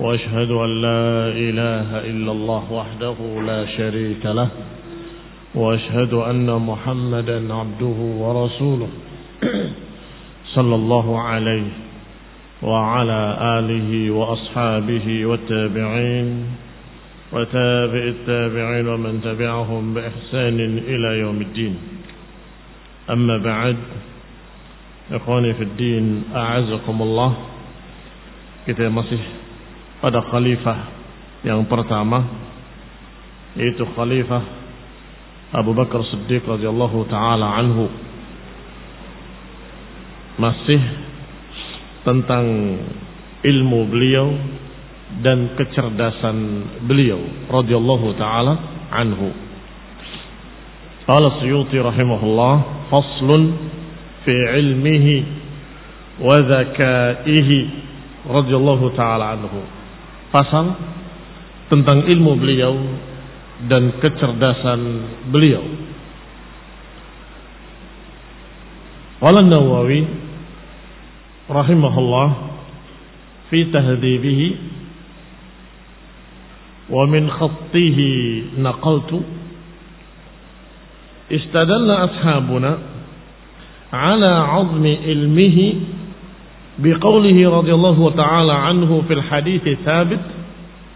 وأشهد أن لا إله إلا الله وحده لا شريك له وأشهد أن محمدا عبده ورسوله صلى الله عليه وعلى آله وأصحابه والتابعين وتابع التابعين ومن تبعهم بإحسان إلى يوم الدين. أما بعد إخواني في الدين أعزكم الله. Kita masih pada khalifah yang pertama yaitu khalifah Abu Bakar Siddiq radhiyallahu taala anhu. Masih tentang ilmu beliau dan kecerdasan beliau radhiyallahu taala anhu. Qala Suyuti rahimahullah faslun fi ilmihi wa zakaihi radhiyallahu taala anhu pasal tentang ilmu beliau dan kecerdasan beliau. Qala Nawawi rahimahullah fi tahdhibihi wa min khattihi naqaltu istadalla ashabuna ala 'azmi ilmihi بقوله رضي الله تعالى عنه في الحديث الثابت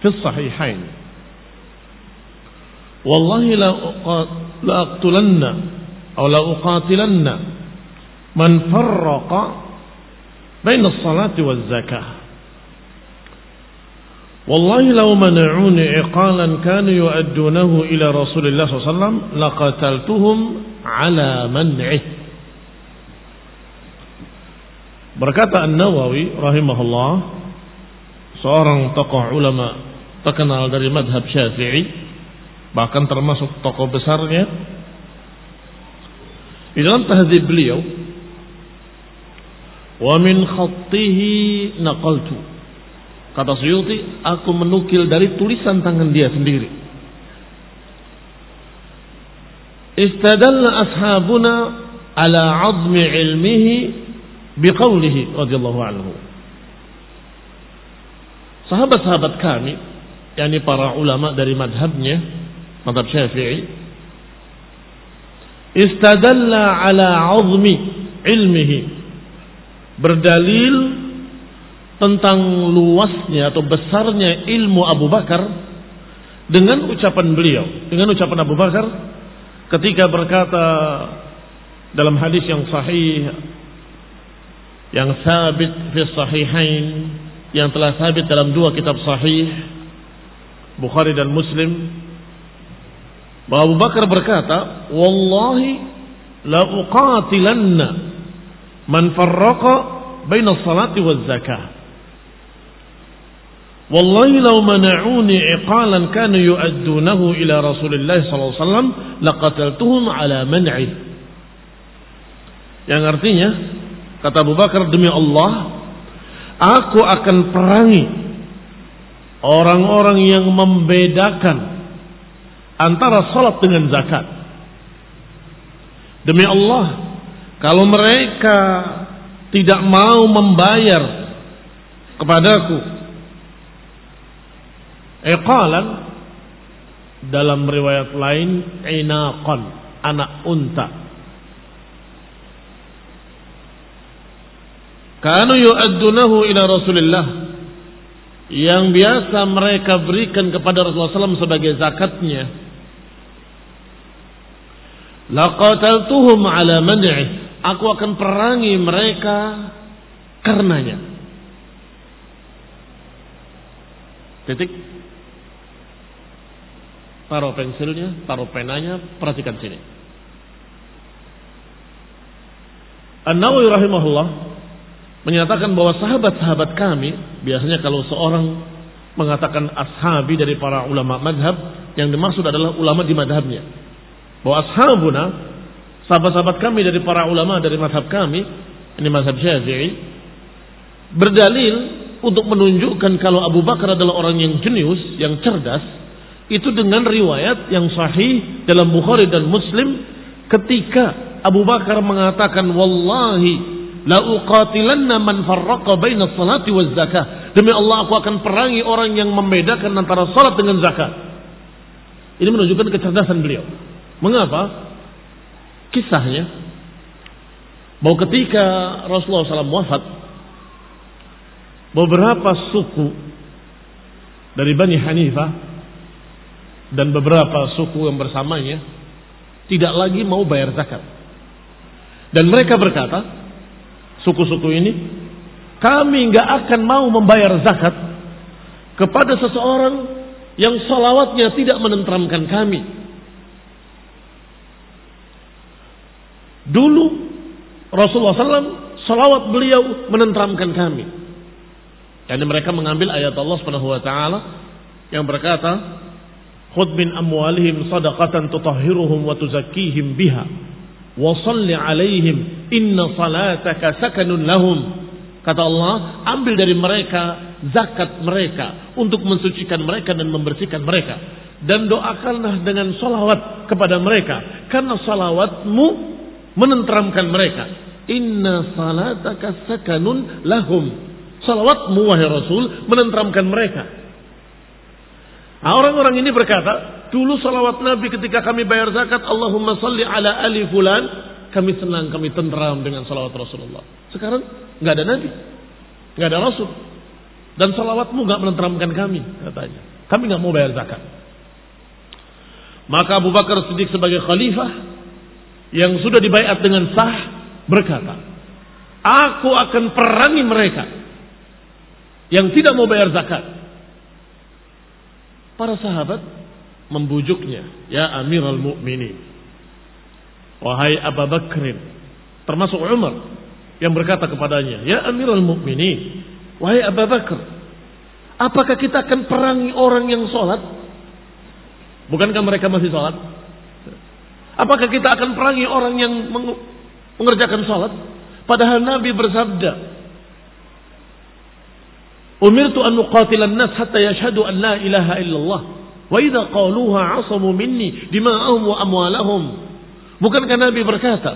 في الصحيحين. والله لأقتلن أو لأقاتلن من فرق بين الصلاة والزكاة. والله لو منعوني عقالا كانوا يؤدونه إلى رسول الله صلى الله عليه وسلم لقتلتهم على منعه. Berkata An-Nawawi rahimahullah seorang tokoh ulama terkenal dari madhab Syafi'i bahkan termasuk tokoh besarnya. Di dalam tahdzib beliau wa min khattihi naqaltu. Kata Suyuti aku menukil dari tulisan tangan dia sendiri. Istadalla ashabuna ala 'azmi ilmihi biqaulihi radhiyallahu anhu. Sahabat-sahabat kami, yakni para ulama dari madhabnya, madhab Syafi'i, istadalla ala azmi ilmihi, berdalil tentang luasnya atau besarnya ilmu Abu Bakar dengan ucapan beliau, dengan ucapan Abu Bakar ketika berkata dalam hadis yang sahih yang sabit fi sahihain yang telah sabit dalam dua kitab sahih Bukhari dan Muslim bahwa Abu Bakar berkata wallahi la uqatilanna man farraqa baina salati waz zakah wallahi law mana'uni iqalan kanu yu'addunahu ila Rasulillah sallallahu alaihi wasallam laqataltuhum ala man'i yang artinya Kata Abu Bakar demi Allah, aku akan perangi orang-orang yang membedakan antara salat dengan zakat. Demi Allah, kalau mereka tidak mau membayar kepadaku iqalan dalam riwayat lain inaqan anak unta Kanu yu'addunahu ila Rasulillah yang biasa mereka berikan kepada Rasulullah SAW sebagai zakatnya. Laqataltuhum ala man'ih. Aku akan perangi mereka karenanya. Titik. Taruh pensilnya, taruh penanya, perhatikan sini. An-Nawawi rahimahullah menyatakan bahwa sahabat-sahabat kami biasanya kalau seorang mengatakan ashabi dari para ulama madhab yang dimaksud adalah ulama di madhabnya. Bahwa ashabuna, sahabat-sahabat kami dari para ulama dari madhab kami, ini madhab syafi'i, berdalil untuk menunjukkan kalau Abu Bakar adalah orang yang jenius, yang cerdas, itu dengan riwayat yang sahih dalam Bukhari dan Muslim ketika Abu Bakar mengatakan wallahi La uqatilanna man farraqa baina salati waz zakah. Demi Allah aku akan perangi orang yang membedakan antara salat dengan zakat. Ini menunjukkan kecerdasan beliau. Mengapa? Kisahnya bahwa ketika Rasulullah SAW wafat, beberapa suku dari Bani Hanifah dan beberapa suku yang bersamanya tidak lagi mau bayar zakat. Dan mereka berkata, suku-suku ini, kami nggak akan mau membayar zakat kepada seseorang yang salawatnya tidak menentramkan kami. Dulu Rasulullah SAW salawat beliau menentramkan kami. Dan mereka mengambil ayat Allah Subhanahu wa taala yang berkata, "Khudh min amwalihim sadaqatan tutahhiruhum wa tuzakkihim biha wa shalli 'alaihim Inna salataka sakanun lahum. Kata Allah, ambil dari mereka zakat mereka untuk mensucikan mereka dan membersihkan mereka. Dan doakanlah dengan salawat kepada mereka. Karena salawatmu menenteramkan mereka. Inna salataka sakanun lahum. Salawatmu wahai Rasul menenteramkan mereka. Nah, orang-orang ini berkata, dulu salawat Nabi ketika kami bayar zakat, Allahumma salli ala ali fulan, kami senang, kami tenteram dengan salawat Rasulullah. Sekarang nggak ada Nabi, nggak ada Rasul, dan salawatmu nggak menenteramkan kami, katanya. Kami nggak mau bayar zakat. Maka Abu Bakar Siddiq sebagai khalifah yang sudah dibayat dengan sah berkata, Aku akan perangi mereka yang tidak mau bayar zakat. Para sahabat membujuknya, ya Amirul Mukminin. Wahai Abu Bakrin. Termasuk Umar. Yang berkata kepadanya. Ya Amirul Mukminin. Wahai Abu Bakr. Apakah kita akan perangi orang yang sholat? Bukankah mereka masih sholat? Apakah kita akan perangi orang yang mengerjakan sholat? Padahal Nabi bersabda, Umirtu an nuqatilan nas hatta yashhadu an la ilaha illallah. Wa idza qaluha asamu minni dima'ahum wa amwalahum. Bukankah Nabi berkata,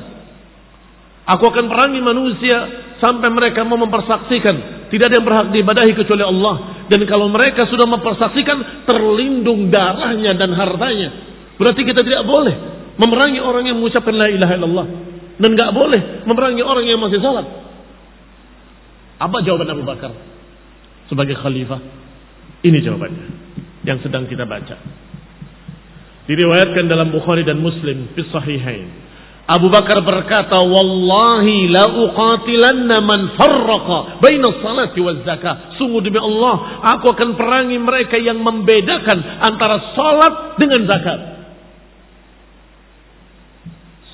Aku akan perangi manusia sampai mereka mau mempersaksikan tidak ada yang berhak diibadahi kecuali Allah. Dan kalau mereka sudah mempersaksikan terlindung darahnya dan hartanya. Berarti kita tidak boleh memerangi orang yang mengucapkan la ilaha illallah dan nggak boleh memerangi orang yang masih salat. Apa jawaban Abu Bakar sebagai khalifah? Ini jawabannya yang sedang kita baca. Diriwayatkan dalam Bukhari dan Muslim fi sahihain. Abu Bakar berkata, "Wallahi la uqatilanna man farraqa baina salati waz zakah." Sungguh demi Allah, aku akan perangi mereka yang membedakan antara salat dengan zakat.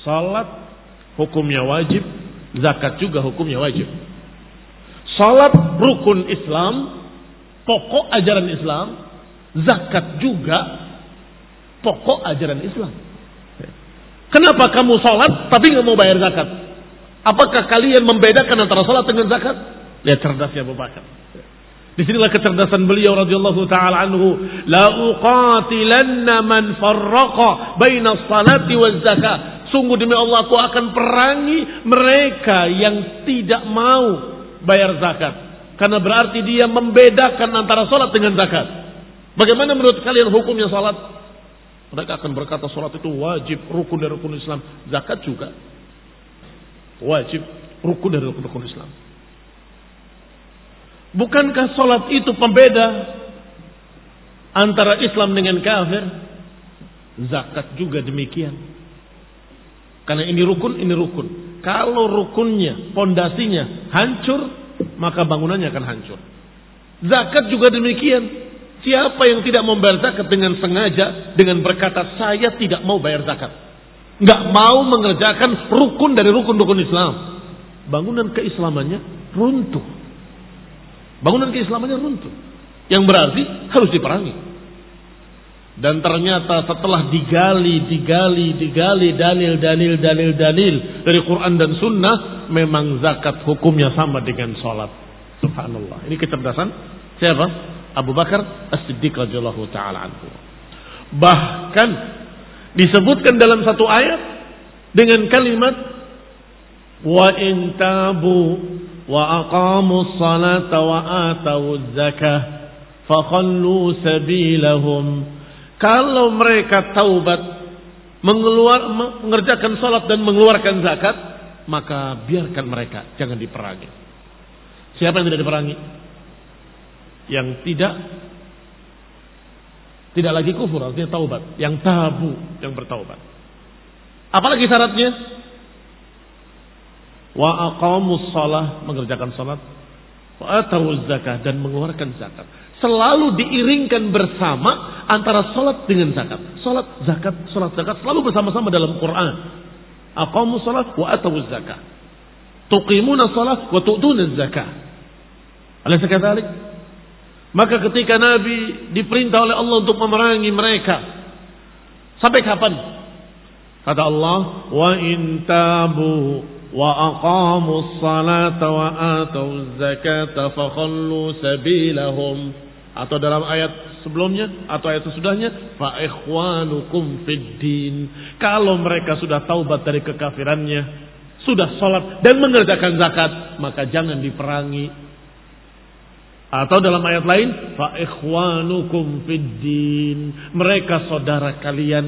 Salat hukumnya wajib, zakat juga hukumnya wajib. Salat rukun Islam, pokok ajaran Islam, zakat juga pokok ajaran Islam. Kenapa kamu sholat tapi nggak mau bayar zakat? Apakah kalian membedakan antara sholat dengan zakat? Lihat cerdasnya Abu Bakar. Di sinilah kecerdasan beliau radhiyallahu taala anhu. La uqatilanna man farraqa baina salati waz zakat. Sungguh demi Allah aku akan perangi mereka yang tidak mau bayar zakat. Karena berarti dia membedakan antara sholat dengan zakat. Bagaimana menurut kalian hukumnya sholat? Mereka akan berkata sholat itu wajib, rukun dari rukun Islam. Zakat juga. Wajib, rukun dari rukun, rukun Islam. Bukankah sholat itu pembeda antara Islam dengan kafir? Zakat juga demikian. Karena ini rukun, ini rukun. Kalau rukunnya, pondasinya hancur, maka bangunannya akan hancur. Zakat juga demikian. Siapa yang tidak membayar zakat dengan sengaja dengan berkata saya tidak mau bayar zakat, nggak mau mengerjakan rukun dari rukun-rukun Islam, bangunan keislamannya runtuh. Bangunan keislamannya runtuh. Yang berarti harus diperangi. Dan ternyata setelah digali, digali, digali dalil, dalil, dalil, dalil dari Quran dan Sunnah, memang zakat hukumnya sama dengan sholat. Subhanallah. Ini kecerdasan siapa? Abu Bakar As-Siddiq radhiyallahu taala anhu. Bahkan disebutkan dalam satu ayat dengan kalimat wa in tabu wa aqamu salata wa atau zakah fakhallu sabilahum kalau mereka taubat, mengeluar, mengerjakan salat dan mengeluarkan zakat, maka biarkan mereka, jangan diperangi. Siapa yang tidak diperangi? Yang tidak tidak lagi kufur, artinya taubat. Yang tabu, yang bertaubat. Apalagi syaratnya? Wa aqamus salah, mengerjakan salat. Wa atau zakat dan mengeluarkan zakat selalu diiringkan bersama antara sholat dengan zakat. Sholat, zakat, sholat, zakat selalu bersama-sama dalam Quran. Aqamu sholat wa atawu zakat. Tuqimuna sholat wa tu'tuna zakat. Alaysa kadzalik? Maka ketika Nabi diperintah oleh Allah untuk memerangi mereka, sampai kapan? Kata Allah, wa in tabu wa aqamu salata wa atau zakata fakhallu sabilahum. Atau dalam ayat sebelumnya atau ayat sesudahnya fa ikhwanukum fid din. Kalau mereka sudah taubat dari kekafirannya sudah sholat dan mengerjakan zakat maka jangan diperangi atau dalam ayat lain fa ikhwanukum fid din mereka saudara kalian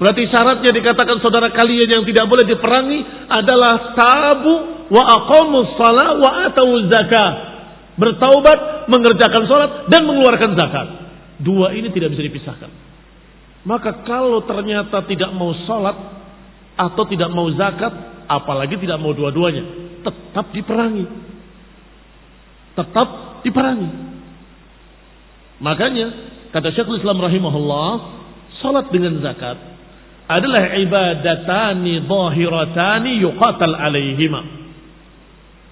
berarti syaratnya dikatakan saudara kalian yang tidak boleh diperangi adalah tabu wa aqamus salat wa atau zakat bertaubat, mengerjakan sholat, dan mengeluarkan zakat. Dua ini tidak bisa dipisahkan. Maka kalau ternyata tidak mau sholat atau tidak mau zakat, apalagi tidak mau dua-duanya, tetap diperangi. Tetap diperangi. Makanya kata Syekhul Islam rahimahullah, sholat dengan zakat adalah ibadatani zahiratani yuqatal alaihima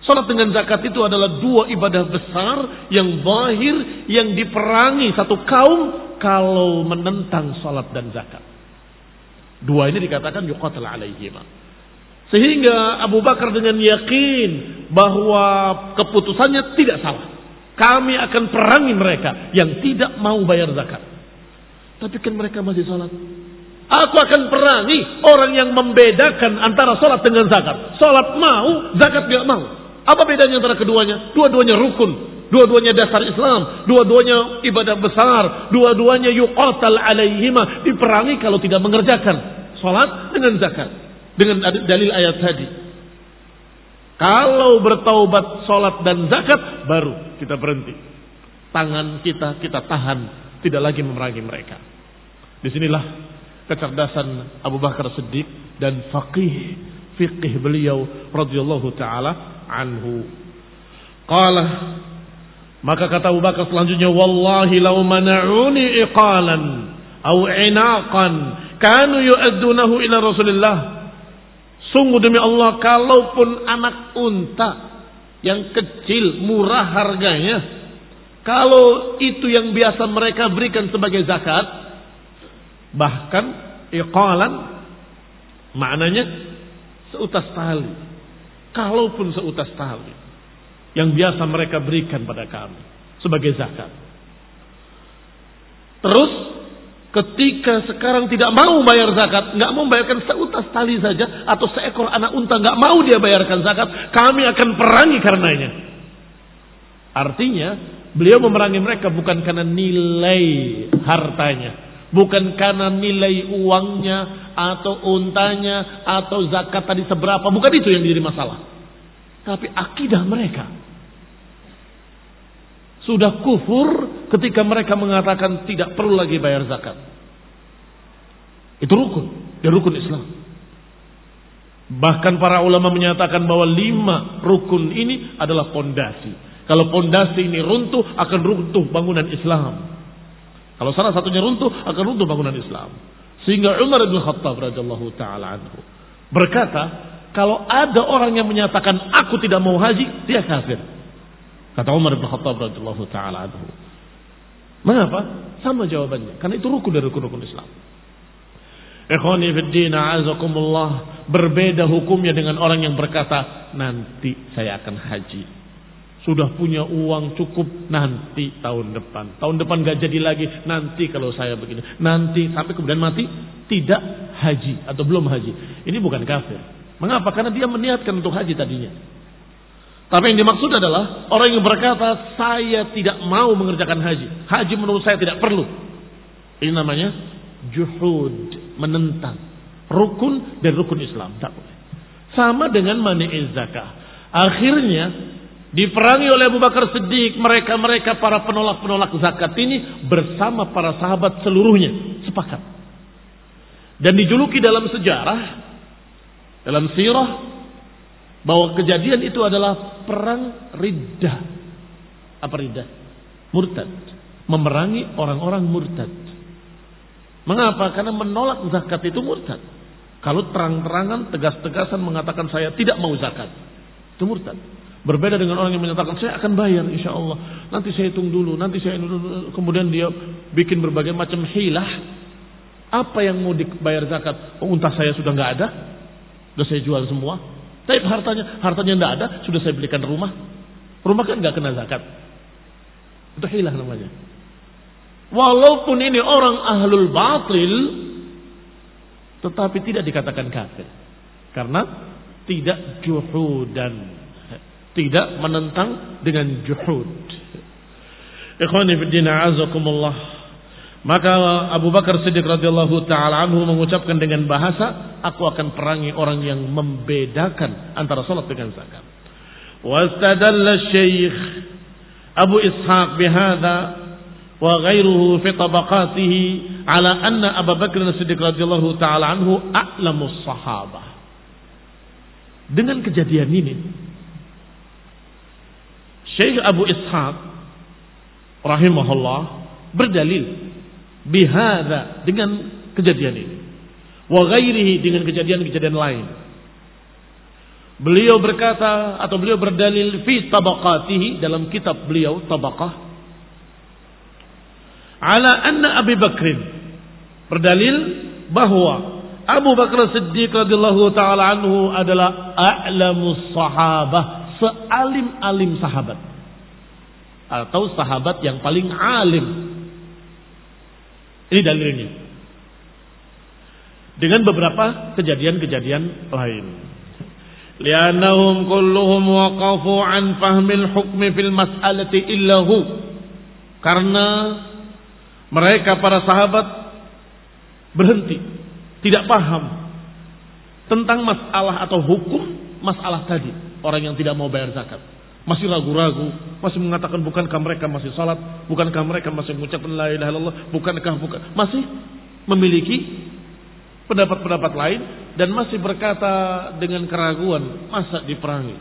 Salat dengan zakat itu adalah dua ibadah besar yang zahir yang diperangi satu kaum kalau menentang salat dan zakat. Dua ini dikatakan yuqatal alaihima. Sehingga Abu Bakar dengan yakin bahwa keputusannya tidak salah. Kami akan perangi mereka yang tidak mau bayar zakat. Tapi kan mereka masih salat. Aku akan perangi orang yang membedakan antara salat dengan zakat. Salat mau, zakat tidak mau. Apa bedanya antara keduanya? Dua-duanya rukun, dua-duanya dasar Islam, dua-duanya ibadah besar, dua-duanya yuqatal alaihima, diperangi kalau tidak mengerjakan salat dengan zakat. Dengan dalil ayat tadi. Kalau bertaubat salat dan zakat baru kita berhenti. Tangan kita kita tahan, tidak lagi memerangi mereka. Di sinilah kecerdasan Abu Bakar Siddiq dan faqih fikih beliau radhiyallahu taala anhu. Qala maka kata Abu Bakar selanjutnya wallahi law mana'uni iqalan aw inaqan kanu yu'addunahu ila Rasulillah. Sungguh demi Allah kalaupun anak unta yang kecil murah harganya kalau itu yang biasa mereka berikan sebagai zakat bahkan iqalan maknanya seutas tali kalaupun seutas tali yang biasa mereka berikan pada kami sebagai zakat. Terus ketika sekarang tidak mau bayar zakat, nggak mau bayarkan seutas tali saja atau seekor anak unta nggak mau dia bayarkan zakat, kami akan perangi karenanya. Artinya beliau memerangi mereka bukan karena nilai hartanya, bukan karena nilai uangnya, atau untanya atau zakat tadi seberapa. Bukan itu yang jadi masalah. Tapi akidah mereka. Sudah kufur ketika mereka mengatakan tidak perlu lagi bayar zakat. Itu rukun. Ya rukun Islam. Bahkan para ulama menyatakan bahwa lima rukun ini adalah pondasi. Kalau pondasi ini runtuh akan runtuh bangunan Islam. Kalau salah satunya runtuh akan runtuh bangunan Islam. Sehingga Umar bin Khattab radhiyallahu taala anhu berkata, kalau ada orang yang menyatakan aku tidak mau haji, dia kafir. Kata Umar bin Khattab radhiyallahu taala anhu. Mengapa? Sama jawabannya. Karena itu rukun dari rukun-rukun Islam. Ikhwani fiddin azakumullah. Berbeda hukumnya dengan orang yang berkata, nanti saya akan haji. Sudah punya uang cukup nanti tahun depan. Tahun depan gak jadi lagi nanti kalau saya begini. Nanti sampai kemudian mati tidak haji atau belum haji. Ini bukan kafir. Mengapa? Karena dia meniatkan untuk haji tadinya. Tapi yang dimaksud adalah orang yang berkata saya tidak mau mengerjakan haji. Haji menurut saya tidak perlu. Ini namanya juhud, menentang. Rukun dan rukun Islam. Tak boleh. Sama dengan mani'iz zakah. Akhirnya diperangi oleh Abu Bakar Siddiq mereka-mereka para penolak-penolak zakat ini bersama para sahabat seluruhnya sepakat dan dijuluki dalam sejarah dalam sirah bahwa kejadian itu adalah perang riddah apa riddah murtad memerangi orang-orang murtad mengapa karena menolak zakat itu murtad kalau terang-terangan tegas-tegasan mengatakan saya tidak mau zakat itu murtad Berbeda dengan orang yang menyatakan saya akan bayar insya Allah. Nanti saya hitung dulu, nanti saya dulu. Kemudian dia bikin berbagai macam hilah. Apa yang mau dibayar zakat? Oh, unta saya sudah nggak ada, sudah saya jual semua. Tapi hartanya, hartanya nggak ada, sudah saya belikan rumah. Rumah kan nggak kena zakat. Itu hilah namanya. Walaupun ini orang ahlul batil, tetapi tidak dikatakan kafir. Karena tidak juhudan tidak menentang dengan juhud. Ikhwani fiddina azakumullah. Maka Abu Bakar Siddiq radhiyallahu taala anhu mengucapkan dengan bahasa, aku akan perangi orang yang membedakan antara salat dengan zakat. Wastadalla Syekh Abu Ishaq bihadza wa ghairuhu fi tabaqatihi ala anna Abu Bakar Siddiq radhiyallahu taala anhu a'lamus sahabah. Dengan kejadian ini, Syekh Abu Ishaq rahimahullah berdalil bihada dengan kejadian ini. Wa ghairihi dengan kejadian-kejadian lain. Beliau berkata atau beliau berdalil fi tabaqatihi dalam kitab beliau tabaqah ala anna Abi Bakrin berdalil bahwa Abu Bakar Siddiq radhiyallahu taala anhu adalah a'lamus sahabah sealim-alim sahabat atau sahabat yang paling alim. Ini dalilnya. Dengan beberapa kejadian-kejadian lain. Lianahum kulluhum waqafu an fahmil hukmi fil mas'alati illahu. Karena mereka para sahabat berhenti, tidak paham tentang masalah atau hukum masalah tadi orang yang tidak mau bayar zakat. Masih ragu-ragu, masih mengatakan bukankah mereka masih salat, bukankah mereka masih mengucapkan la ilaha illallah, bukankah bukan masih memiliki pendapat-pendapat lain dan masih berkata dengan keraguan masa diperangi.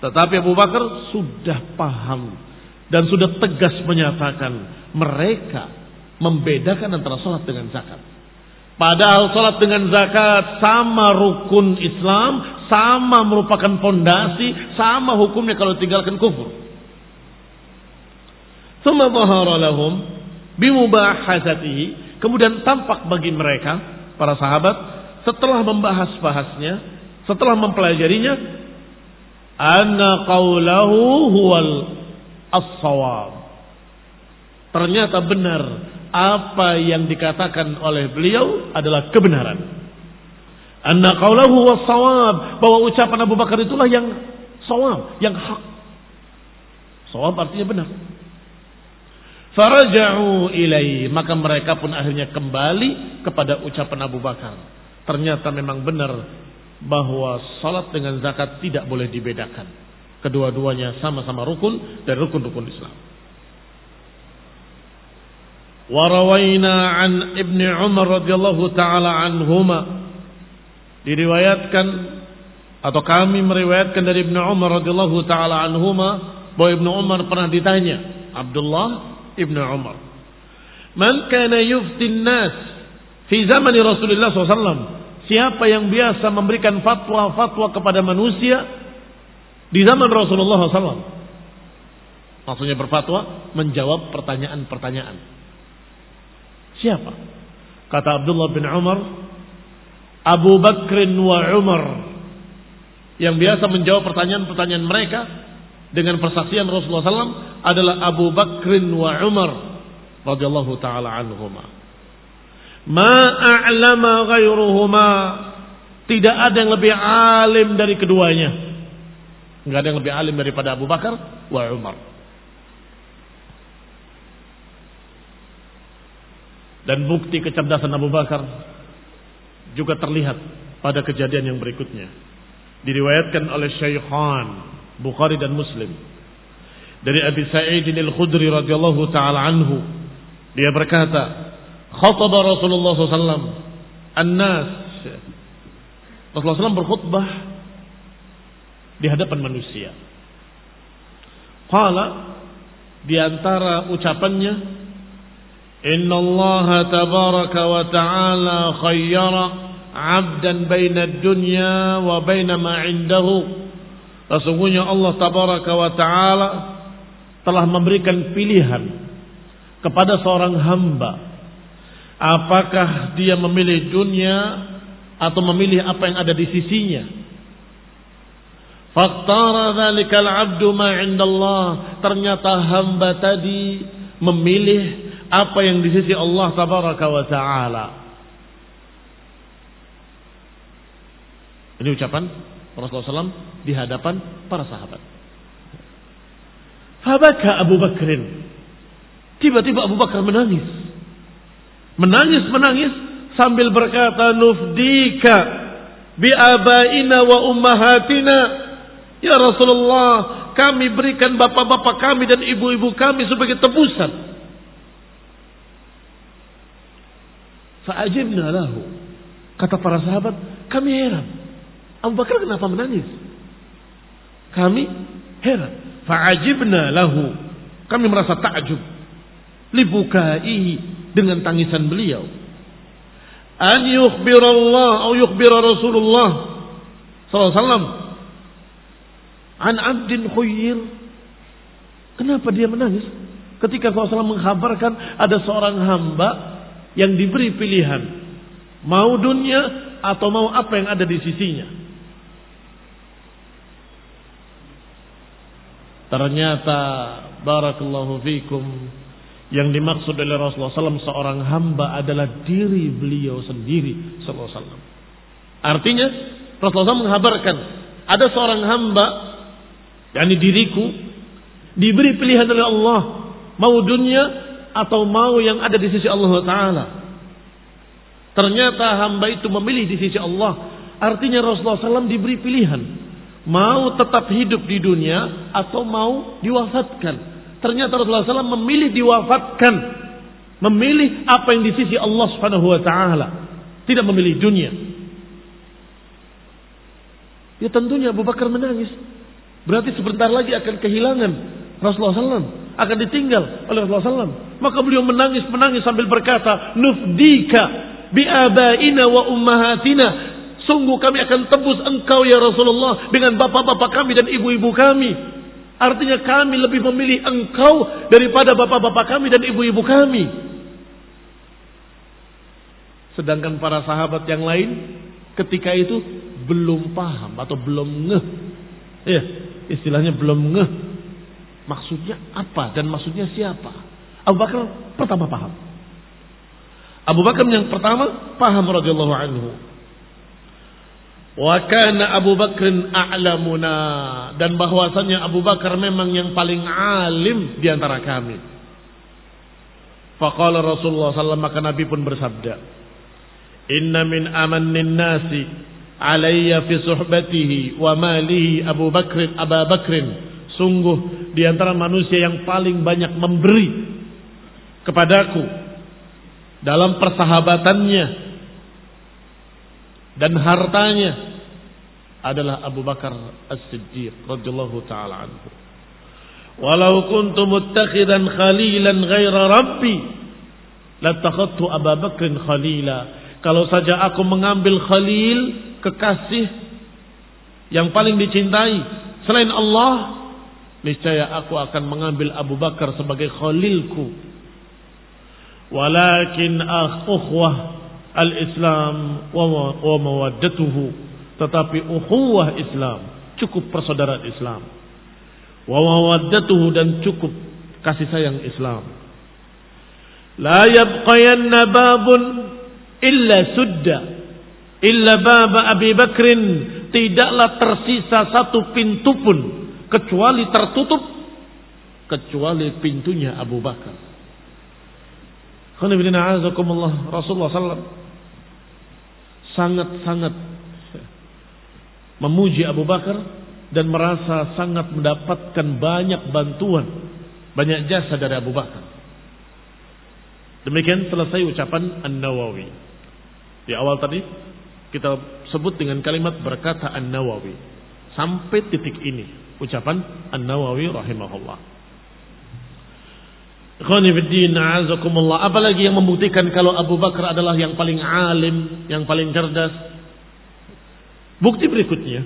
Tetapi Abu Bakar sudah paham dan sudah tegas menyatakan mereka membedakan antara salat dengan zakat. Padahal salat dengan zakat sama rukun Islam, sama merupakan fondasi, sama hukumnya kalau tinggalkan kufur. Thumma dhahara lahum bimubahasatihi, kemudian tampak bagi mereka para sahabat setelah membahas-bahasnya, setelah mempelajarinya, anna qawlahu huwal as-sawab. Ternyata benar apa yang dikatakan oleh beliau adalah kebenaran. Anna qawlahu was-sawab, bahwa ucapan Abu Bakar itulah yang sawab, yang hak. Sawab artinya benar. Faraja'u ilai, maka mereka pun akhirnya kembali kepada ucapan Abu Bakar. Ternyata memang benar bahwa salat dengan zakat tidak boleh dibedakan. Kedua-duanya sama-sama rukun dan rukun-rukun Islam. Warawaina an Ibnu Umar radhiyallahu taala anhuma diriwayatkan atau kami meriwayatkan dari Ibnu Umar radhiyallahu taala anhuma bahwa Ibnu Umar pernah ditanya Abdullah Ibnu Umar Man kana yufti nas fi zaman Rasulullah SAW Siapa yang biasa memberikan fatwa-fatwa kepada manusia di zaman Rasulullah SAW Maksudnya berfatwa menjawab pertanyaan-pertanyaan. Siapa? Kata Abdullah bin Umar, Abu Bakrin wa Umar yang biasa menjawab pertanyaan-pertanyaan mereka dengan persaksian Rasulullah SAW adalah Abu Bakrin wa Umar radhiyallahu taala anhuma. Ma a'lama ghairuhuma. Tidak ada yang lebih alim dari keduanya. Enggak ada yang lebih alim daripada Abu Bakar wa Umar. Dan bukti kecerdasan Abu Bakar juga terlihat pada kejadian yang berikutnya. Diriwayatkan oleh Syekhan Bukhari dan Muslim dari Abi Sa'id al-Khudri radhiyallahu taala anhu dia berkata khataba Rasulullah SAW an-nas Rasulullah SAW berkhutbah di hadapan manusia. Qala di antara ucapannya Tabaraka wa ta'ala khayyara 'abdan baina dunya wa baina ma 'indahu. Sesungguhnya Allah tabaraka wa ta'ala telah memberikan pilihan kepada seorang hamba apakah dia memilih dunia atau memilih apa yang ada di sisinya. Faktara dzalikal 'abdu ma 'indallah. Ternyata hamba tadi memilih apa yang di sisi Allah tabaraka wa taala. Ini ucapan Rasulullah SAW di hadapan para sahabat. Fabaka Abu Bakrin. Tiba-tiba Abu Bakar menangis. Menangis, menangis sambil berkata nufdika bi abaina wa ummahatina ya Rasulullah kami berikan bapak-bapak kami dan ibu-ibu kami sebagai tebusan Fa'ajibna lahu. Kata para sahabat, kami heran. Abu Bakar kenapa menangis? Kami heran. Fa'ajibna lahu. Kami merasa takjub. Libukai dengan tangisan beliau. An yukhbirallah atau yukhbira Rasulullah SAW an abdin khuyyir. Kenapa dia menangis? Ketika SAW menghabarkan ada seorang hamba yang diberi pilihan mau dunia atau mau apa yang ada di sisinya. Ternyata barakallahu fikum yang dimaksud oleh Rasulullah SAW seorang hamba adalah diri beliau sendiri alaihi Artinya Rasulullah SAW menghabarkan ada seorang hamba yakni diriku diberi pilihan oleh Allah mau dunia atau mau yang ada di sisi Allah Taala. Ternyata hamba itu memilih di sisi Allah. Artinya Rasulullah SAW diberi pilihan. Mau tetap hidup di dunia atau mau diwafatkan. Ternyata Rasulullah SAW memilih diwafatkan. Memilih apa yang di sisi Allah Subhanahu Wa Taala. Tidak memilih dunia. Ya tentunya Abu Bakar menangis. Berarti sebentar lagi akan kehilangan Rasulullah SAW akan ditinggal oleh Rasulullah SAW. Maka beliau menangis menangis sambil berkata, "Nufdika bi abaina wa ummahatina." Sungguh kami akan tebus engkau ya Rasulullah dengan bapak-bapak kami dan ibu-ibu kami. Artinya kami lebih memilih engkau daripada bapak-bapak kami dan ibu-ibu kami. Sedangkan para sahabat yang lain ketika itu belum paham atau belum ngeh. Ya, istilahnya belum ngeh Maksudnya apa dan maksudnya siapa? Abu Bakar pertama paham. Abu Bakar yang pertama paham radhiyallahu anhu. Wa kana Abu Bakar a'lamuna dan bahwasanya Abu Bakar memang yang paling alim di antara kami. Faqala Rasulullah sallallahu maka Nabi pun bersabda, "Inna min amannin nasi alayya fi suhbatihi wa malihi Abu Bakr Abu Bakrin." Sungguh di antara manusia yang paling banyak memberi kepadaku dalam persahabatannya dan hartanya adalah Abu Bakar As-Siddiq radhiyallahu taala anhu. Walau kuntu muttakhidan khalilan ghaira rabbi latakhadtu Abu Bakr khalila. Kalau saja aku mengambil khalil kekasih yang paling dicintai selain Allah niscaya aku akan mengambil Abu Bakar sebagai khalilku. Walakin ukhwah al-Islam wa mawaddatuhu. Tetapi ukhuwah Islam cukup persaudaraan Islam. Wa mawaddatuhu dan cukup kasih sayang Islam. La yabqayanna babun illa sudda illa baba Abi Bakrin tidaklah tersisa satu pintu pun kecuali tertutup kecuali pintunya Abu Bakar. Rasulullah SAW sangat-sangat memuji Abu Bakar dan merasa sangat mendapatkan banyak bantuan, banyak jasa dari Abu Bakar. Demikian selesai ucapan An-Nawawi. Di awal tadi kita sebut dengan kalimat berkata An-Nawawi. Sampai titik ini ucapan An-Nawawi rahimahullah. Apalagi yang membuktikan kalau Abu Bakar adalah yang paling alim, yang paling cerdas. Bukti berikutnya.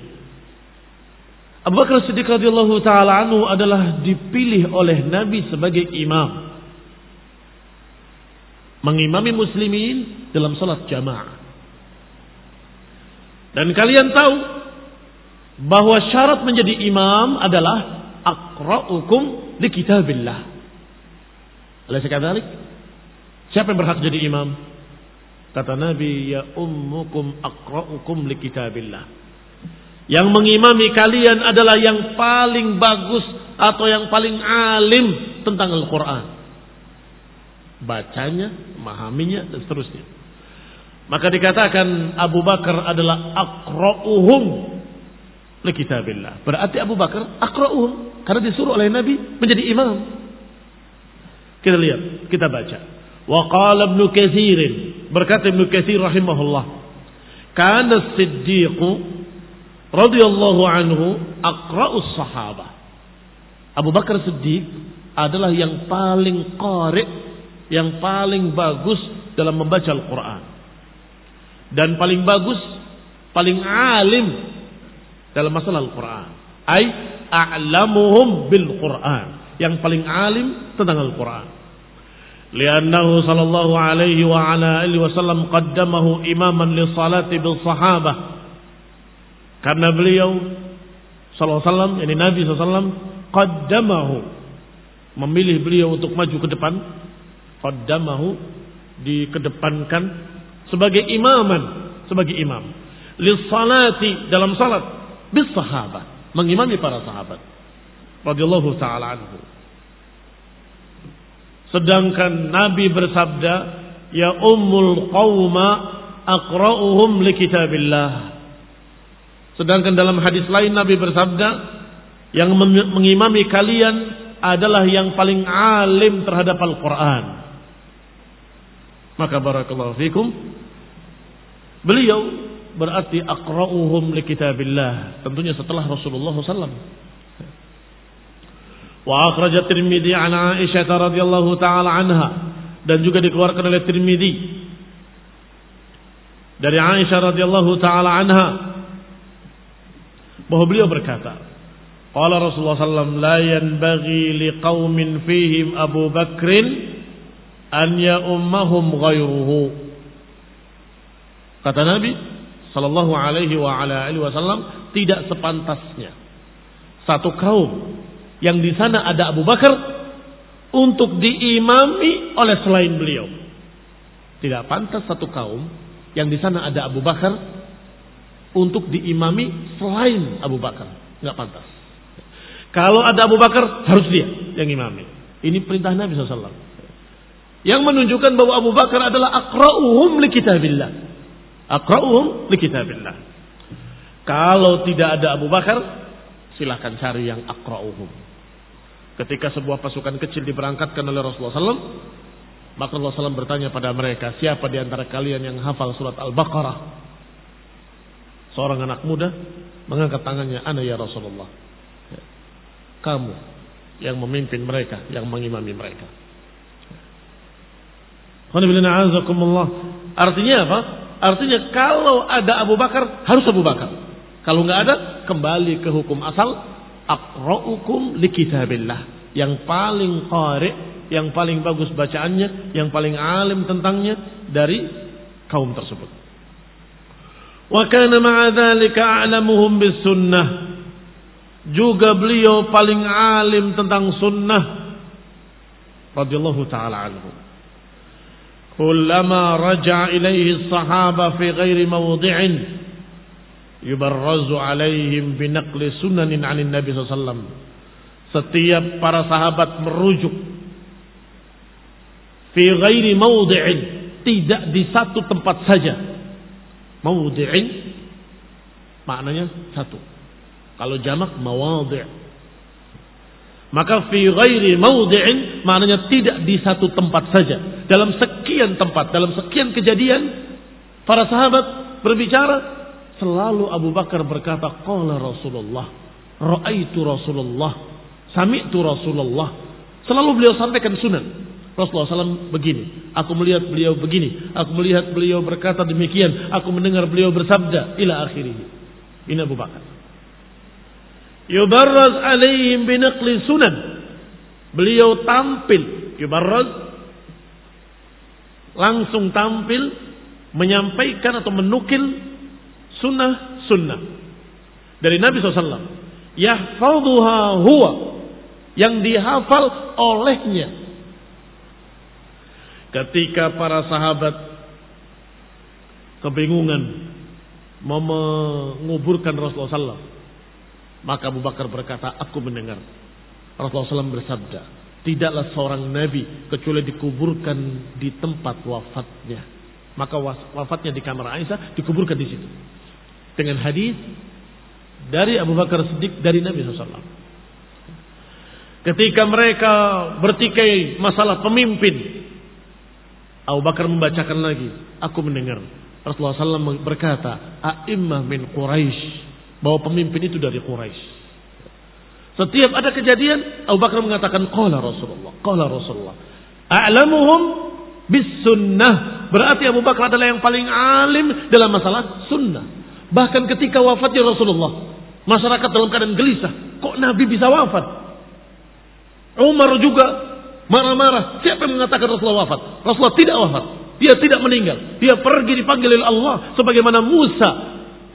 Abu Bakar Siddiq radhiyallahu taala anhu adalah dipilih oleh Nabi sebagai imam. Mengimami muslimin dalam salat jamaah. Dan kalian tahu bahwa syarat menjadi imam adalah akra'ukum di kitabillah. Oleh sekadalik, siapa yang berhak jadi imam? Kata Nabi, ya ummukum akra'ukum li kitabillah. Yang mengimami kalian adalah yang paling bagus atau yang paling alim tentang Al-Quran. Bacanya, memahaminya, dan seterusnya. Maka dikatakan Abu Bakar adalah akra'uhum li kitabillah. Berarti Abu Bakar akra'uhum karena disuruh oleh Nabi menjadi imam. Kita lihat, kita baca. Wa qala Ibnu Katsir, berkata Ibnu Katsir rahimahullah, kana Siddiq radhiyallahu anhu aqra'us sahabah. Abu Bakar Siddiq adalah yang paling qari, yang paling bagus dalam membaca Al-Qur'an dan paling bagus, paling alim dalam masalah Al-Quran. Ay a'lamuhum bil Quran. Yang paling alim tentang Al-Quran. Liannahu sallallahu alaihi wa ala alihi wasallam qaddamahu imaman li salati bil sahabah. Karena beliau sallallahu alaihi wasallam, yani Nabi sallallahu alaihi wasallam qaddamahu memilih beliau untuk maju ke depan. Qaddamahu dikedepankan sebagai imaman, sebagai imam. Lissalati dalam salat bis sahabat, mengimami para sahabat radhiyallahu taala anhu. Sedangkan Nabi bersabda, "Ya ummul qauma aqra'uhum li kitabillah." Sedangkan dalam hadis lain Nabi bersabda, "Yang mengimami kalian adalah yang paling alim terhadap Al-Qur'an." Maka barakallahu fikum. Beliau berarti aqra'uhum li kitabillah. Tentunya setelah Rasulullah SAW. Wa akhrajat Tirmidzi an Aisyah radhiyallahu taala anha dan juga dikeluarkan oleh Tirmidzi dari Aisyah radhiyallahu taala anha. Bahwa beliau berkata Qala Rasulullah sallallahu la yanbaghi liqaumin fihim Abu Bakrin an ya ummahum ghairuhu. Kata Nabi sallallahu alaihi wa ala alihi wasallam tidak sepantasnya satu kaum yang di sana ada Abu Bakar untuk diimami oleh selain beliau. Tidak pantas satu kaum yang di sana ada Abu Bakar untuk diimami selain Abu Bakar. Nggak pantas. Kalau ada Abu Bakar harus dia yang imami. Ini perintah Nabi SAW. Yang menunjukkan bahwa Abu Bakar adalah akra'uhum li kitabillah. Akra'uhum li kitabillah. Kalau tidak ada Abu Bakar, silahkan cari yang akra'uhum. Ketika sebuah pasukan kecil diberangkatkan oleh Rasulullah SAW, maka Rasulullah SAW bertanya pada mereka, siapa di antara kalian yang hafal surat Al-Baqarah? Seorang anak muda mengangkat tangannya, ana ya Rasulullah. Kamu yang memimpin mereka, yang mengimami mereka. Artinya apa? Artinya kalau ada Abu Bakar harus Abu Bakar. Kalau nggak ada kembali ke hukum asal aqra'ukum likitabillah. Yang paling qari, yang paling bagus bacaannya, yang paling alim tentangnya dari kaum tersebut. Wa kana ma'a dzalika a'lamuhum bis sunnah. Juga beliau paling alim tentang sunnah radhiyallahu taala anhu. Kullama raja'a ilaihi as-sahaba fi ghairi mawdi'in yubarrazu alaihim binaqli sunanin 'anil nabi wasallam. Setiap para sahabat merujuk fi ghairi mawdi'in, tidak di satu tempat saja Mawdi'in maknanya satu. Kalau jamak mawadhi'. Maka fi ghairi mawdi'in maknanya tidak di satu tempat saja. Dalam sekian tempat, dalam sekian kejadian para sahabat berbicara selalu Abu Bakar berkata qala Rasulullah, raaitu Rasulullah, sami'tu Rasulullah. Selalu beliau sampaikan sunan. Rasulullah SAW begini. Aku melihat beliau begini. Aku melihat beliau berkata demikian. Aku mendengar beliau bersabda. Ila akhirih. Ini Abu Bakar. Yubarraz alaihim binaqli sunan. Beliau tampil. Yubarraz. Langsung tampil. Menyampaikan atau menukil sunnah-sunnah. Dari Nabi SAW. Yahfadhuha huwa. Yang dihafal olehnya Ketika para sahabat kebingungan mau menguburkan Rasulullah SAW, maka Abu Bakar berkata, aku mendengar. Rasulullah SAW bersabda, tidaklah seorang nabi kecuali dikuburkan di tempat wafatnya. Maka wafatnya di kamar Aisyah dikuburkan di situ. Dengan hadis dari Abu Bakar Siddiq dari Nabi SAW. Ketika mereka bertikai masalah pemimpin, Abu Bakar membacakan lagi. Aku mendengar. Rasulullah SAW berkata, A'immah min Quraisy. Bahwa pemimpin itu dari Quraisy. Setiap ada kejadian, Abu Bakar mengatakan, Qala Rasulullah. Qala Rasulullah. A'lamuhum bis sunnah. Berarti Abu Bakar adalah yang paling alim dalam masalah sunnah. Bahkan ketika wafatnya Rasulullah. Masyarakat dalam keadaan gelisah. Kok Nabi bisa wafat? Umar juga marah-marah. Siapa yang mengatakan Rasulullah wafat? Rasulullah tidak wafat. Dia tidak meninggal. Dia pergi dipanggil oleh Allah. Sebagaimana Musa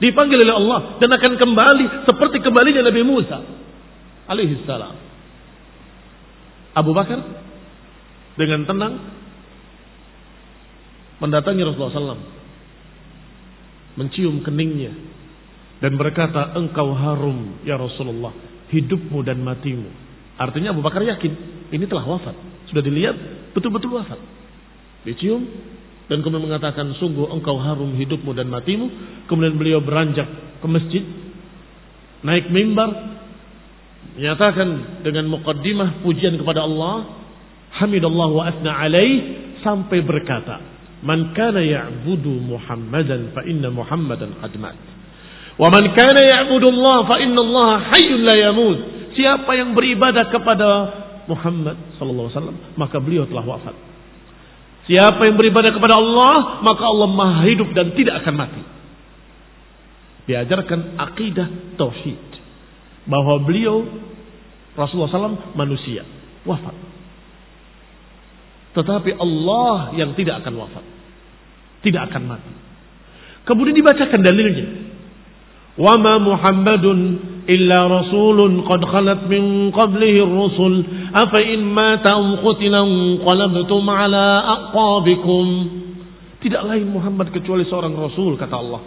dipanggil oleh Allah. Dan akan kembali seperti kembalinya Nabi Musa. Alaihi salam. Abu Bakar dengan tenang mendatangi Rasulullah SAW. Mencium keningnya. Dan berkata, engkau harum ya Rasulullah. Hidupmu dan matimu. Artinya Abu Bakar yakin ini telah wafat. Sudah dilihat betul-betul wafat. Dicium dan kemudian mengatakan sungguh engkau harum hidupmu dan matimu. Kemudian beliau beranjak ke masjid, naik mimbar, menyatakan dengan muqaddimah pujian kepada Allah, hamidallah wa asna alaih sampai berkata, "Man kana ya'budu Muhammadan fa inna Muhammadan qad mat." Wa man kana ya'budu Allah fa inna Allah hayyun la yamut. Siapa yang beribadah kepada Muhammad sallallahu alaihi wasallam, maka beliau telah wafat. Siapa yang beribadah kepada Allah, maka Allah Maha hidup dan tidak akan mati. Diajarkan akidah tauhid bahwa beliau Rasulullah SAW manusia, wafat. Tetapi Allah yang tidak akan wafat. Tidak akan mati. Kemudian dibacakan dalilnya. Wa ma Muhammadun illa rasulun qad khalat min qablihi ar-rusul afa in mata am qutila qalabtum ala aqabikum. Tidak lain Muhammad kecuali seorang rasul kata Allah.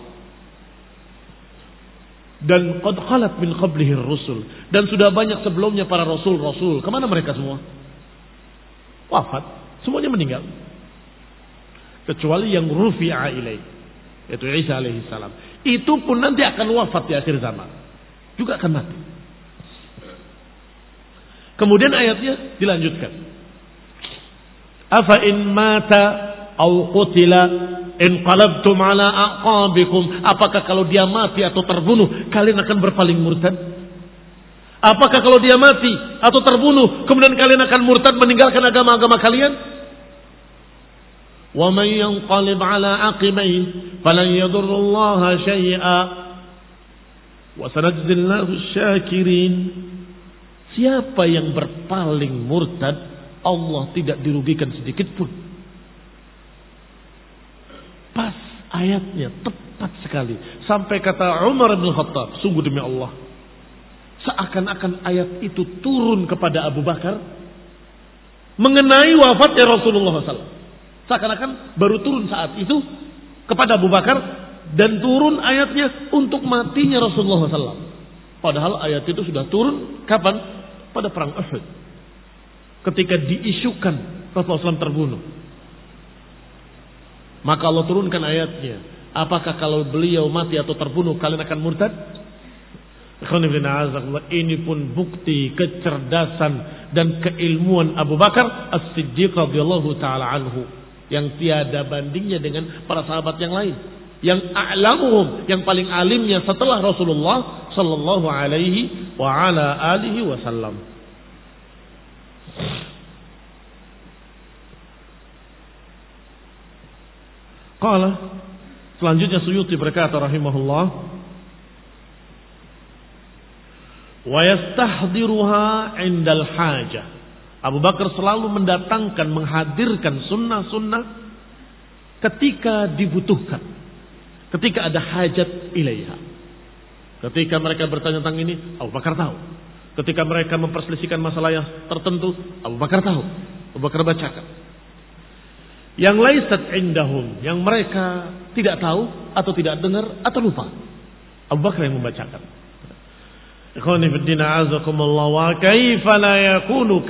Dan qad khalat min qablihi ar-rusul dan sudah banyak sebelumnya para rasul-rasul. Ke mana mereka semua? Wafat. Semuanya meninggal. Kecuali yang rufi'a ilaih. Yaitu Isa alaihi salam. Itu pun nanti akan wafat di akhir zaman juga akan mati. Kemudian ayatnya dilanjutkan. Afa in mata au qutila in qalabtum ala aqabikum apakah kalau dia mati atau terbunuh kalian akan berpaling murtad? Apakah kalau dia mati atau terbunuh kemudian kalian akan murtad meninggalkan agama-agama kalian? Wa man yanqalib ala aqibai falan yadurrullaha syai'a Wasanajzillahu syakirin. Siapa yang berpaling murtad, Allah tidak dirugikan sedikit pun. Pas ayatnya tepat sekali. Sampai kata Umar bin Khattab, sungguh demi Allah. Seakan-akan ayat itu turun kepada Abu Bakar mengenai wafatnya Rasulullah SAW. Seakan-akan baru turun saat itu kepada Abu Bakar dan turun ayatnya untuk matinya Rasulullah SAW. Padahal ayat itu sudah turun kapan? Pada perang Uhud. Ketika diisukan Rasulullah SAW terbunuh. Maka Allah turunkan ayatnya. Apakah kalau beliau mati atau terbunuh kalian akan murtad? Ini pun bukti kecerdasan dan keilmuan Abu Bakar As-Siddiq radhiyallahu taala anhu yang tiada bandingnya dengan para sahabat yang lain. Yang a'lamuhum, yang paling alimnya setelah Rasulullah sallallahu alaihi wa ala alihi wasallam. Qala selanjutnya Suyuti berkata rahimahullah wa yastahdiruha indal hajah. Abu Bakar selalu mendatangkan, menghadirkan sunnah-sunnah ketika dibutuhkan. Ketika ada hajat ilaiha. Ketika mereka bertanya tentang ini, Abu Bakar tahu. Ketika mereka memperselisihkan masalah yang tertentu, Abu Bakar tahu. Abu Bakar bacakan. Yang laisat indahum, yang mereka tidak tahu atau tidak dengar atau lupa. Abu Bakar yang membacakan. Wa kaifa la yakunu?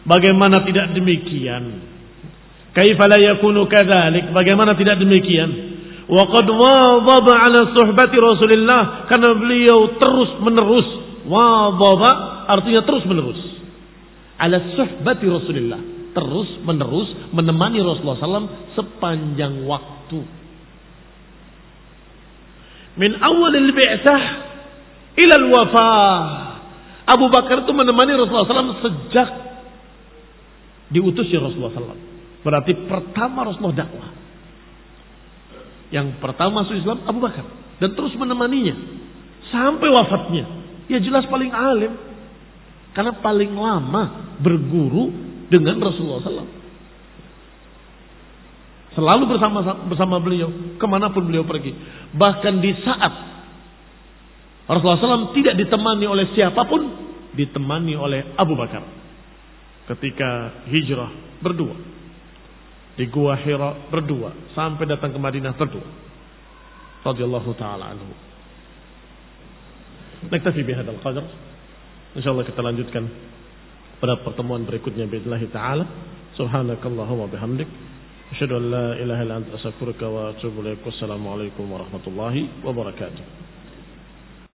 Bagaimana tidak demikian? Kaifa la yakunu kadzalik? Bagaimana tidak demikian? Wa qad wadhaba ala suhbati Rasulillah karena beliau terus menerus wadhaba artinya terus menerus ala suhbati Rasulillah terus menerus menemani Rasulullah SAW sepanjang waktu min awalil bi'sah ilal wafah. Abu Bakar itu menemani Rasulullah SAW sejak diutusnya Rasulullah SAW. Berarti pertama Rasulullah dakwah. Yang pertama masuk Islam Abu Bakar. Dan terus menemaninya. Sampai wafatnya. Ya jelas paling alim. Karena paling lama berguru dengan Rasulullah SAW. Selalu bersama bersama beliau. Ke mana pun beliau pergi. Bahkan di saat Rasulullah SAW tidak ditemani oleh siapa pun, ditemani oleh Abu Bakar. Ketika hijrah berdua. Di Gua Hira berdua. Sampai datang ke Madinah berdua. Radiyallahu ta'ala anhu. Naktafi bihadal qadar. InsyaAllah kita lanjutkan pada pertemuan berikutnya. Bismillah ta'ala. Subhanakallahumma bihamdik. Asyhadu an la ilaha illa anta astaghfiruka wa atubu ilaik. Wassalamualaikum warahmatullahi wabarakatuh.